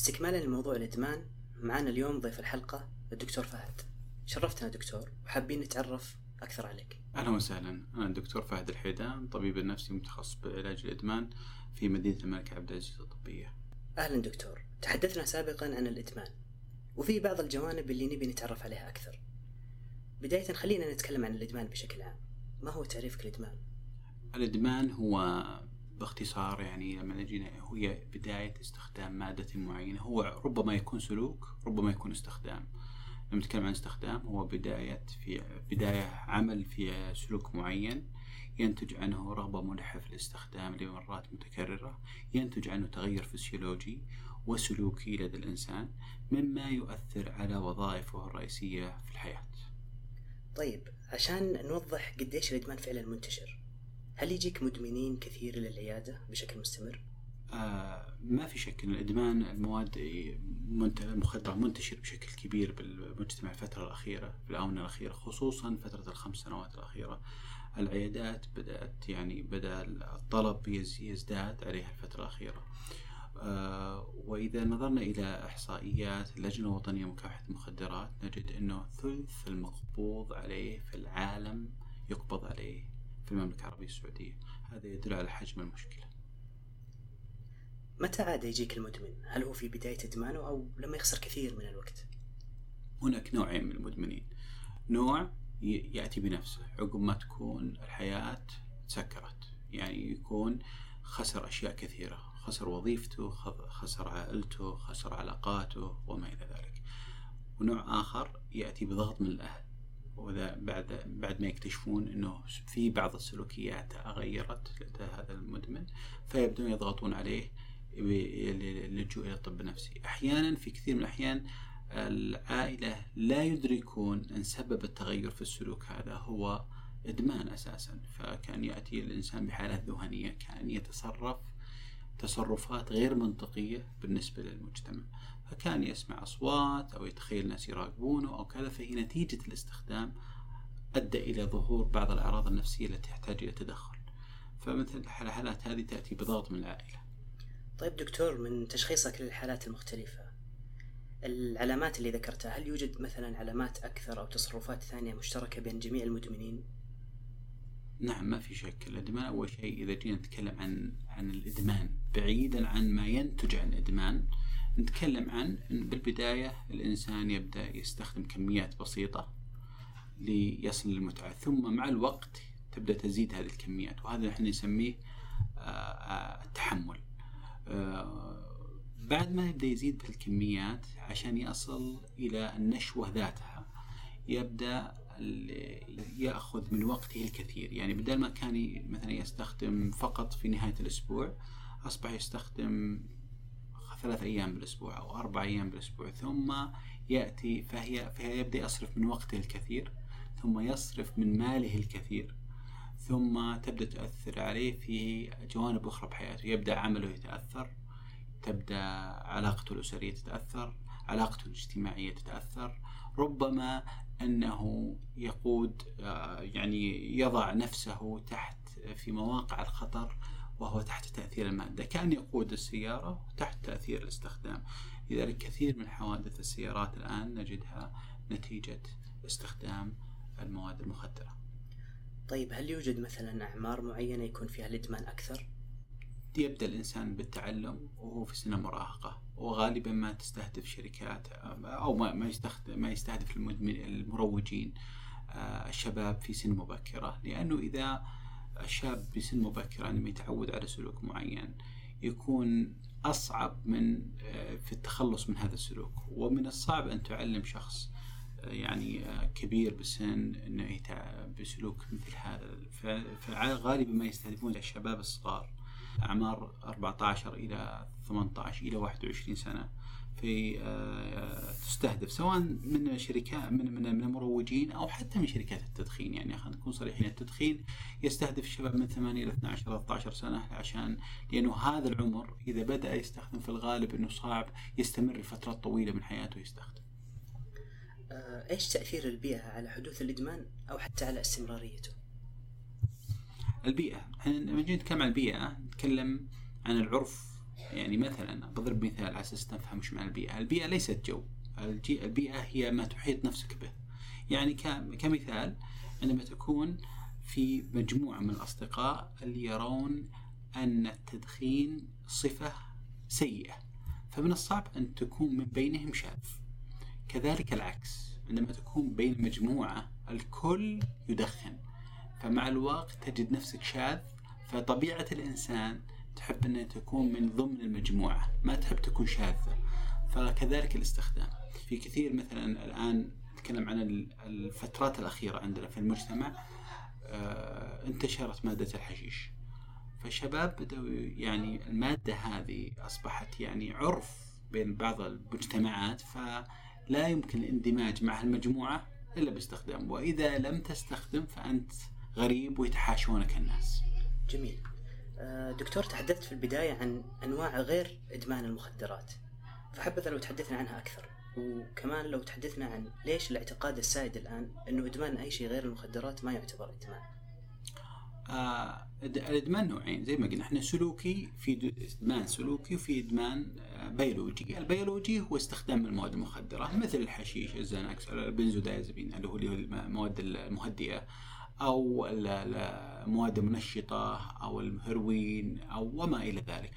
استكمالا لموضوع الإدمان معنا اليوم ضيف الحلقة الدكتور فهد. شرفتنا دكتور وحابين نتعرف أكثر عليك. أهلا وسهلا. أنا الدكتور فهد الحيدان طبيب نفسي متخصص بعلاج الإدمان في مدينة الملك عبد العزيز الطبية. أهلا دكتور. تحدثنا سابقا عن الإدمان وفي بعض الجوانب اللي نبي نتعرف عليها أكثر. بداية خلينا نتكلم عن الإدمان بشكل عام. ما هو تعريفك الإدمان؟ الإدمان هو باختصار يعني لما نجينا هي بداية استخدام مادة معينة. هو ربما يكون سلوك ربما يكون استخدام. لما نتكلم عن استخدام هو بداية في بداية عمل في سلوك معين. ينتج عنه رغبة ملحة في الاستخدام لمرات متكررة. ينتج عنه تغير فسيولوجي وسلوكي لدى الإنسان مما يؤثر على وظائفه الرئيسية في الحياة. طيب عشان نوضح قديش الإدمان فعلا منتشر. هل يجيك مدمنين كثير للعيادة بشكل مستمر؟ آه ما في شك إن الإدمان المواد المخدره منتشر بشكل كبير بالمجتمع الفترة الأخيرة في الاونه الأخيرة خصوصا فترة الخمس سنوات الأخيرة. العيادات بدأت يعني بدأ الطلب يزداد عليها الفترة الأخيرة. آه وإذا نظرنا إلى إحصائيات اللجنه الوطنيه لمكافحه المخدرات نجد إنه ثلث المقبوض عليه في العالم يقبض عليه. في المملكة العربية السعودية. هذا يدل على حجم المشكلة. متى عاد يجيك المدمن؟ هل هو في بداية إدمانه أو لما يخسر كثير من الوقت؟ هناك نوعين من المدمنين. نوع يأتي بنفسه. عقب ما تكون الحياة تسكرت. يعني يكون خسر أشياء كثيرة. خسر وظيفته خسر عائلته خسر علاقاته وما إلى ذلك. ونوع آخر يأتي بضغط من الأهل. وإذا بعد بعد ما يكتشفون إنه في بعض السلوكيات تغيرت لدى هذا المدمن فيبدون يضغطون عليه للجوء إلى الطب النفسي. أحيانا في كثير من الأحيان العائلة لا يدركون إن سبب التغير في السلوك هذا هو إدمان أساسا، فكان يأتي الإنسان بحالات ذهنية، كان يتصرف تصرفات غير منطقية بالنسبة للمجتمع، فكان يسمع أصوات أو يتخيل ناس يراقبونه أو كذا فهي نتيجة الاستخدام أدى إلى ظهور بعض الأعراض النفسية التي تحتاج إلى تدخل. فمثل الحالات هذه تأتي بضغط من العائلة. طيب دكتور من تشخيصك للحالات المختلفة العلامات اللي ذكرتها هل يوجد مثلا علامات أكثر أو تصرفات ثانية مشتركة بين جميع المدمنين؟ نعم ما في شك الإدمان أول شيء إذا جينا نتكلم عن عن الإدمان بعيدا عن ما ينتج عن الإدمان نتكلم عن بالبداية الإنسان يبدأ يستخدم كميات بسيطة ليصل للمتعة ثم مع الوقت تبدأ تزيد هذه الكميات وهذا نحن نسميه التحمل. آه، بعد ما يبدأ يزيد بالكميات عشان يصل إلى النشوة ذاتها يبدأ يأخذ من وقته الكثير. يعني بدل ما كان مثلا يستخدم فقط في نهاية الأسبوع أصبح يستخدم ثلاث أيام بالأسبوع أو أربع أيام بالأسبوع ثم يأتي فهي, فهي يبدأ يصرف من وقته الكثير ثم يصرف من ماله الكثير ثم تبدأ تؤثر عليه في جوانب أخرى بحياته. يبدأ عمله يتأثر تبدأ علاقته الأسرية تتأثر علاقته الاجتماعية تتأثر. ربما أنه يقود آه، يعني يضع نفسه تحت في مواقع الخطر وهو تحت تأثير المادة. كان يقود السيارة تحت تأثير الاستخدام. لذلك كثير من حوادث السيارات الآن نجدها نتيجة استخدام المواد المخدرة. طيب هل يوجد مثلا أعمار معينة يكون فيها الإدمان أكثر؟ يبدأ الإنسان بالتعلم وهو في سن المراهقة وغالبا ما تستهدف شركات أو ما ما يستهدف ما يستهدف المروجين آه، الشباب في سن مبكرة. لأنه إذا الشاب بسن مبكرة عندما يتعود على سلوك معين. يكون أصعب من آه، في التخلص من هذا السلوك. ومن الصعب أن تعلم شخص يعني كبير بالسن إنه بسلوك مثل هذا. فغالبا ما يستهدفون الشباب الصغار. أعمار 14 إلى 18 إلى 21 سنة. في آه، تستهدف سواء من شركات من من من المروجين أو حتى من شركات التدخين يعني خلينا نكون صريحين التدخين يستهدف الشباب من 8 إلى 12 13 سنة عشان لأنه هذا العمر إذا بدأ يستخدم في الغالب إنه صعب يستمر لفترات طويلة من حياته يستخدم. آه، إيش تأثير البيئة على حدوث الإدمان أو حتى على استمراريته؟ البيئة إحنا لما نجي نتكلم عن البيئة نتكلم عن العرف يعني مثلا بضرب مثال على أساس نفهم وش معنى البيئة، البيئة ليست جو، البيئة هي ما تحيط نفسك به. يعني كمثال عندما تكون في مجموعة من الأصدقاء اللي يرون أن التدخين صفة سيئة، فمن الصعب أن تكون من بينهم شاذ. كذلك العكس، عندما تكون بين مجموعة الكل يدخن، فمع الوقت تجد نفسك شاذ. فطبيعة الإنسان تحب أن تكون من ضمن المجموعة ما تحب تكون شاذة. فكذلك الاستخدام. في كثير مثلا الآن نتكلم عن الفترات الأخيرة عندنا في المجتمع آه، انتشرت مادة الحشيش. فالشباب بدأوا يعني المادة هذه أصبحت يعني عرف بين بعض المجتمعات فلا يمكن الاندماج مع المجموعة إلا باستخدام. وإذا لم تستخدم فأنت غريب ويتحاشونك الناس. جميل. دكتور تحدثت في البداية عن أنواع غير إدمان المخدرات. فحبذا لو تحدثنا عنها أكثر وكمان لو تحدثنا عن ليش الاعتقاد السائد الآن أنه إدمان أي شيء غير المخدرات ما يعتبر إدمان؟ آه الإدمان نوعين زي ما قلنا إحنا سلوكي في إدمان سلوكي وفي إدمان آه، بيولوجي، البيولوجي هو استخدام المواد المخدرة مثل الحشيش، ال Xanax، ال benzodiazepine اللي هو المواد المهدئة. أو المواد المنشطة أو الهيروين أو وما إلى ذلك.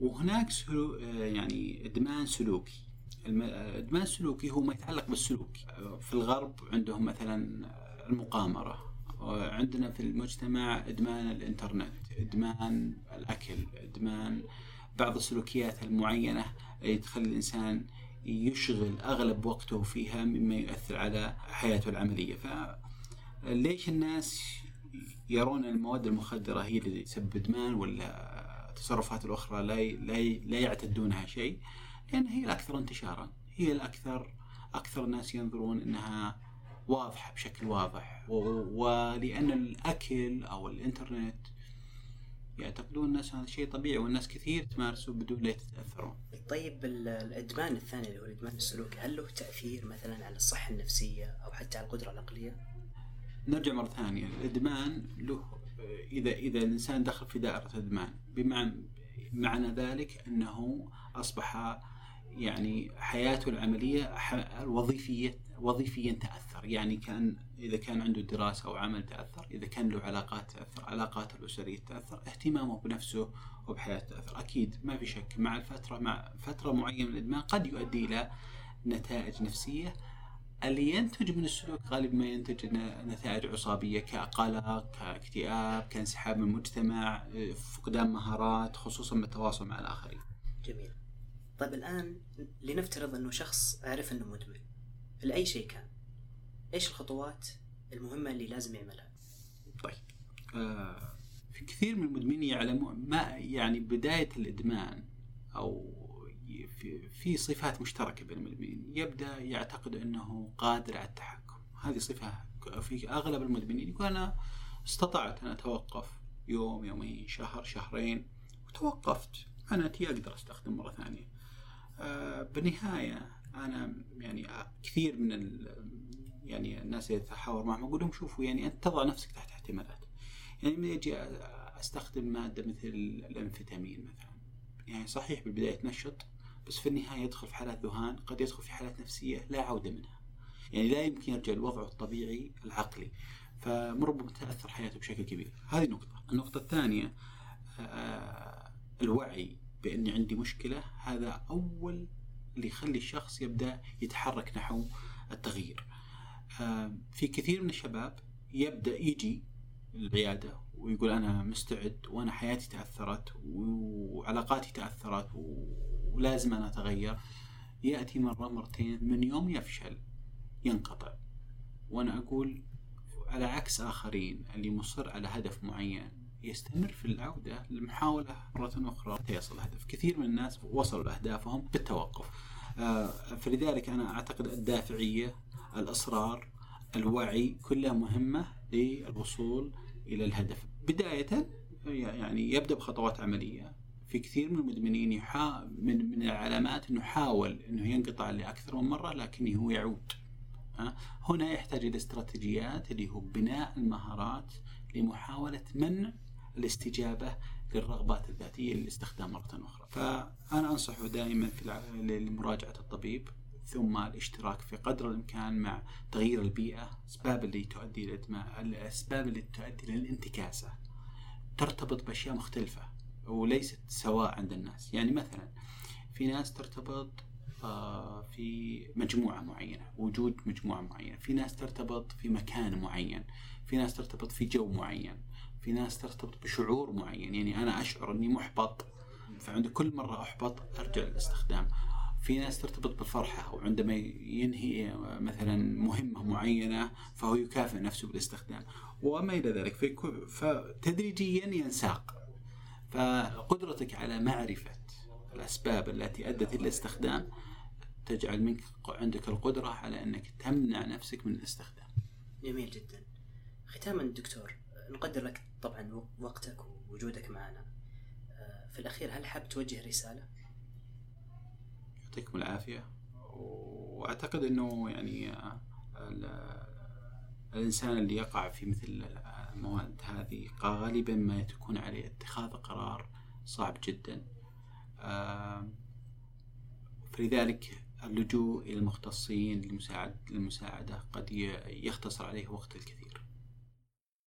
وهناك سلو يعني إدمان سلوكي. الادمان السلوكي هو ما يتعلق بالسلوك. في الغرب عندهم مثلا المقامرة عندنا في المجتمع إدمان الإنترنت، إدمان الأكل، إدمان بعض السلوكيات المعينة اللي تخلي الإنسان يشغل أغلب وقته فيها مما يؤثر على حياته العملية، ف ليش الناس يرون المواد المخدرة هي اللي تسبب إدمان ولا التصرفات الأخرى لا لا لا يعتدونها شيء؟ لأن هي الأكثر انتشارا، هي الأكثر أكثر الناس ينظرون أنها واضحة بشكل واضح ولأن الأكل أو الإنترنت يعتقدون الناس هذا شيء طبيعي والناس كثير تمارسه بدون لا يتاثرون. طيب الإدمان الثاني اللي هو الإدمان السلوكي هل له تأثير مثلا على الصحة النفسية أو حتى على القدرة العقلية؟ نرجع مرة ثانية. الإدمان له إذا إذا الإنسان دخل في دائرة إدمان بمعنى معنى ذلك أنه أصبح يعني حياته العملية الوظيفية وظيفيا تأثر. يعني كأن إذا كان عنده دراسة أو عمل تأثر إذا كان له علاقات تأثر علاقاته الأسرية تأثر اهتمامه بنفسه وبحياته تأثر. أكيد ما في شك مع الفترة مع فترة معينة من الإدمان قد يؤدي إلى نتائج نفسية اللي ينتج من السلوك غالبا ما ينتج نتائج عصابية كقلق كاكتئاب كانسحاب من المجتمع فقدان مهارات خصوصا بالتواصل مع الآخرين. جميل. طيب الآن لنفترض أنه شخص عرف أنه مدمن. لأي شيء كان؟ إيش الخطوات المهمة اللي لازم يعملها؟ طيب آه في كثير من المدمنين يعلمون ما يعني بداية الإدمان أو في, في صفات مشتركة بين المدمنين. يبدأ يعتقد إنه قادر على التحكم. هذه صفة في أغلب المدمنين يقول أنا استطعت أن أتوقف يوم يومين شهر شهرين وتوقفت. أنا تي أقدر أستخدم مرة ثانية. آه بالنهاية أنا يعني كثير من يعني الناس اللي اتحاور معهم أقول لهم شوفوا يعني أنت تضع نفسك تحت احتمالات. يعني لما يجي أستخدم مادة مثل الانفيتامين مثلا. يعني صحيح بالبداية تنشط بس في النهاية يدخل في حالات ذهان قد يدخل في حالات نفسية لا عودة منها. يعني لا يمكن يرجع لوضعه الطبيعي العقلي. فربما تاثر حياته بشكل كبير. هذه نقطة. النقطة الثانية آه، الوعي بأني عندي مشكلة. هذا أول اللي يخلي الشخص يبدأ يتحرك نحو التغيير. في كثير من الشباب يبدأ يجي العيادة ويقول أنا مستعد وأنا حياتي تأثرت وعلاقاتي تأثرت ولازم أنا أتغير. يأتي مرة مرتين من يوم يفشل ينقطع. وأنا أقول على عكس آخرين اللي مصر على هدف معين يستمر في العودة للمحاولة مرة أخرى حتى يصل الهدف. كثير من الناس وصلوا لأهدافهم بالتوقف. آه، فلذلك أنا أعتقد الدافعية الإصرار الوعي كلها مهمة للوصول إلى الهدف. بداية يعني يبدأ بخطوات عملية. في كثير من المدمنين يحا من من العلامات إنه حاول إنه ينقطع لأكثر من مرة لكنه هو يعود هنا يحتاج إلى استراتيجيات اللي هو بناء المهارات لمحاولة منع الاستجابة للرغبات الذاتية للاستخدام مرة أخرى. فأنا أنصحه دائما في لمراجعة الطبيب ثم الاشتراك في قدر الإمكان مع تغيير البيئة أسباب اللي تؤدي الأسباب اللي تؤدي للانتكاسة. ترتبط بأشياء مختلفة. وليست سواء عند الناس. يعني مثلا في ناس ترتبط آه، في مجموعة معينة وجود مجموعة معينة. في ناس ترتبط في مكان معين. في ناس ترتبط في جو معين. في ناس ترتبط بشعور معين. يعني أنا أشعر أني محبط فعند كل مرة أحبط أرجع للاستخدام. في ناس ترتبط بالفرحة وعندما ينهي مثلا مهمة معينة فهو يكافئ نفسه بالاستخدام. وما إلى ذلك فتدريجيا ينساق. فقدرتك على معرفة الأسباب التي أدت إلى الاستخدام تجعل منك عندك القدرة على أنك تمنع نفسك من الاستخدام. جميل جدا. ختاما دكتور نقدر لك طبعا وقتك ووجودك معنا. آه، في الأخير هل حاب توجه رسالة؟ يعطيكم العافية. وأعتقد أنه يعني الإنسان اللي يقع في مثل المواد هذه غالبا ما تكون عليه اتخاذ قرار صعب جدا. فلذلك اللجوء إلى المختصين للمساعدة قد يختصر عليه وقت الكثير.